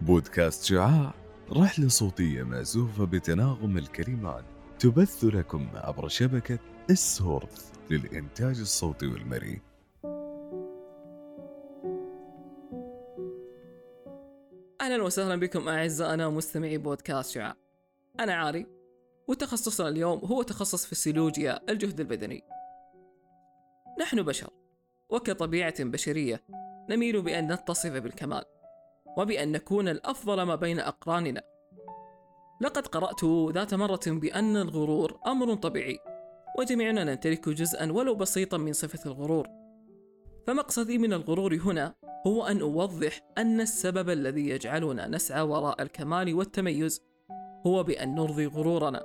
بودكاست شعاع رحلة صوتية مأزوفة بتناغم الكلمات تبث لكم عبر شبكة السورث للإنتاج الصوتي والمرئي. أهلا وسهلا بكم أعزائنا مستمعي بودكاست شعاع. أنا عاري وتخصصنا اليوم هو تخصص فسيولوجيا الجهد البدني. نحن بشر وكطبيعة بشرية نميل بأن نتصف بالكمال وبأن نكون الأفضل ما بين أقراننا. لقد قرأت ذات مرة بأن الغرور أمر طبيعي وجميعنا نمتلك جزءا ولو بسيطا من صفة الغرور. فمقصدي من الغرور هنا هو أن أوضح أن السبب الذي يجعلنا نسعى وراء الكمال والتميز هو بأن نرضي غرورنا.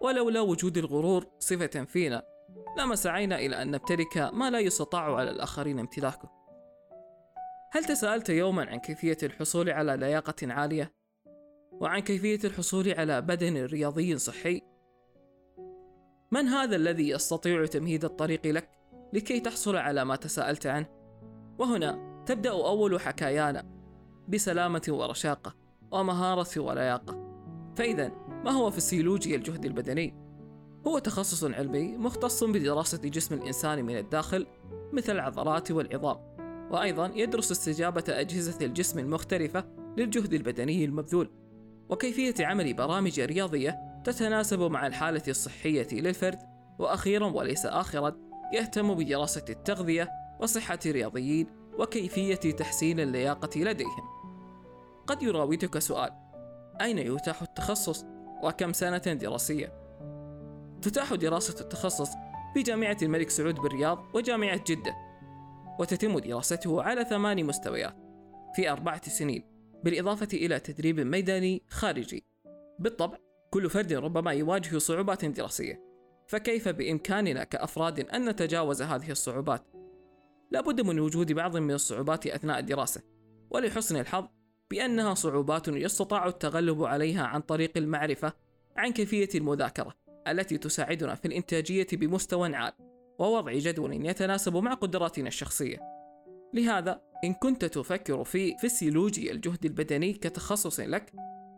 ولولا وجود الغرور صفة فينا لما سعينا إلى أن نمتلك ما لا يستطاع على الآخرين امتلاكه هل تساءلت يوما عن كيفية الحصول على لياقة عالية؟ وعن كيفية الحصول على بدن رياضي صحي؟ من هذا الذي يستطيع تمهيد الطريق لك لكي تحصل على ما تساءلت عنه؟ وهنا تبدأ أول حكايانا بسلامة ورشاقة ومهارة ولياقة فإذا ما هو فسيولوجيا الجهد البدني؟ هو تخصص علمي مختص بدراسة جسم الإنسان من الداخل مثل العضلات والعظام. وأيضا يدرس استجابة أجهزة الجسم المختلفة للجهد البدني المبذول. وكيفية عمل برامج رياضية تتناسب مع الحالة الصحية للفرد. وأخيرا وليس آخرا يهتم بدراسة التغذية وصحة الرياضيين وكيفية تحسين اللياقة لديهم. قد يراودك سؤال أين يتاح التخصص؟ وكم سنة دراسية؟ تتاح دراسة التخصص في جامعة الملك سعود بالرياض وجامعة جدة وتتم دراسته على ثمان مستويات في أربعة سنين بالإضافة إلى تدريب ميداني خارجي بالطبع كل فرد ربما يواجه صعوبات دراسية فكيف بإمكاننا كأفراد أن نتجاوز هذه الصعوبات؟ لابد من وجود بعض من الصعوبات أثناء الدراسة ولحسن الحظ بأنها صعوبات يستطاع التغلب عليها عن طريق المعرفة عن كيفية المذاكرة التي تساعدنا في الإنتاجية بمستوى عال ووضع جدول يتناسب مع قدراتنا الشخصية. لهذا إن كنت تفكر في فسيولوجيا الجهد البدني كتخصص لك،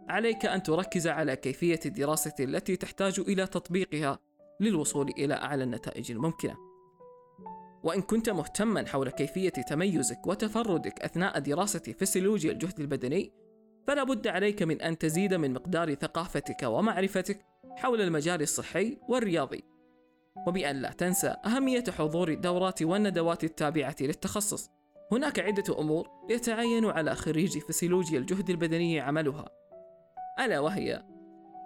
عليك أن تركز على كيفية الدراسة التي تحتاج إلى تطبيقها للوصول إلى أعلى النتائج الممكنة. وإن كنت مهتما حول كيفية تميزك وتفردك أثناء دراسة فسيولوجيا الجهد البدني، فلا بد عليك من أن تزيد من مقدار ثقافتك ومعرفتك حول المجال الصحي والرياضي. وبأن لا تنسى أهمية حضور الدورات والندوات التابعة للتخصص. هناك عدة أمور يتعين على خريج فسيولوجيا الجهد البدني عملها. ألا وهي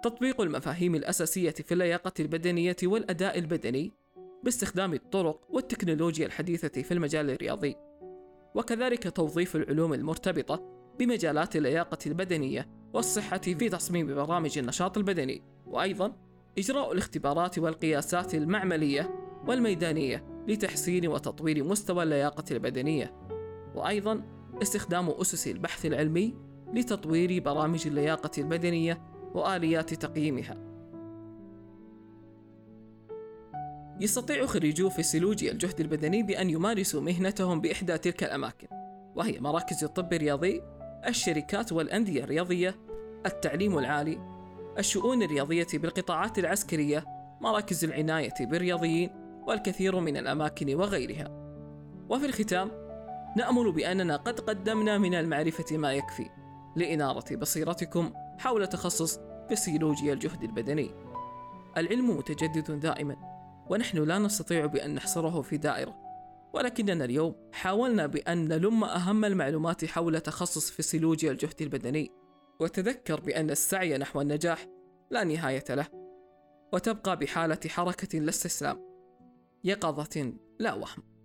تطبيق المفاهيم الأساسية في اللياقة البدنية والأداء البدني باستخدام الطرق والتكنولوجيا الحديثة في المجال الرياضي. وكذلك توظيف العلوم المرتبطة بمجالات اللياقة البدنية والصحة في تصميم برامج النشاط البدني. وأيضا إجراء الاختبارات والقياسات المعملية والميدانية لتحسين وتطوير مستوى اللياقة البدنية وأيضا استخدام أسس البحث العلمي لتطوير برامج اللياقة البدنية وآليات تقييمها. يستطيع خريجو فسيولوجيا الجهد البدني بأن يمارسوا مهنتهم بإحدى تلك الأماكن وهي مراكز الطب الرياضي الشركات والأندية الرياضية التعليم العالي الشؤون الرياضية بالقطاعات العسكرية مراكز العناية بالرياضيين والكثير من الأماكن وغيرها. وفي الختام نأمل بأننا قد قدمنا من المعرفة ما يكفي لإنارة بصيرتكم حول تخصص فسيولوجيا الجهد البدني. العلم متجدد دائما ونحن لا نستطيع بأن نحصره في دائرة. ولكننا اليوم حاولنا بأن نلم أهم المعلومات حول تخصص فسيولوجيا الجهد البدني. وتذكر بأن السعي نحو النجاح لا نهاية له وتبقى بحالة حركة لا استسلام يقظة لا وهم.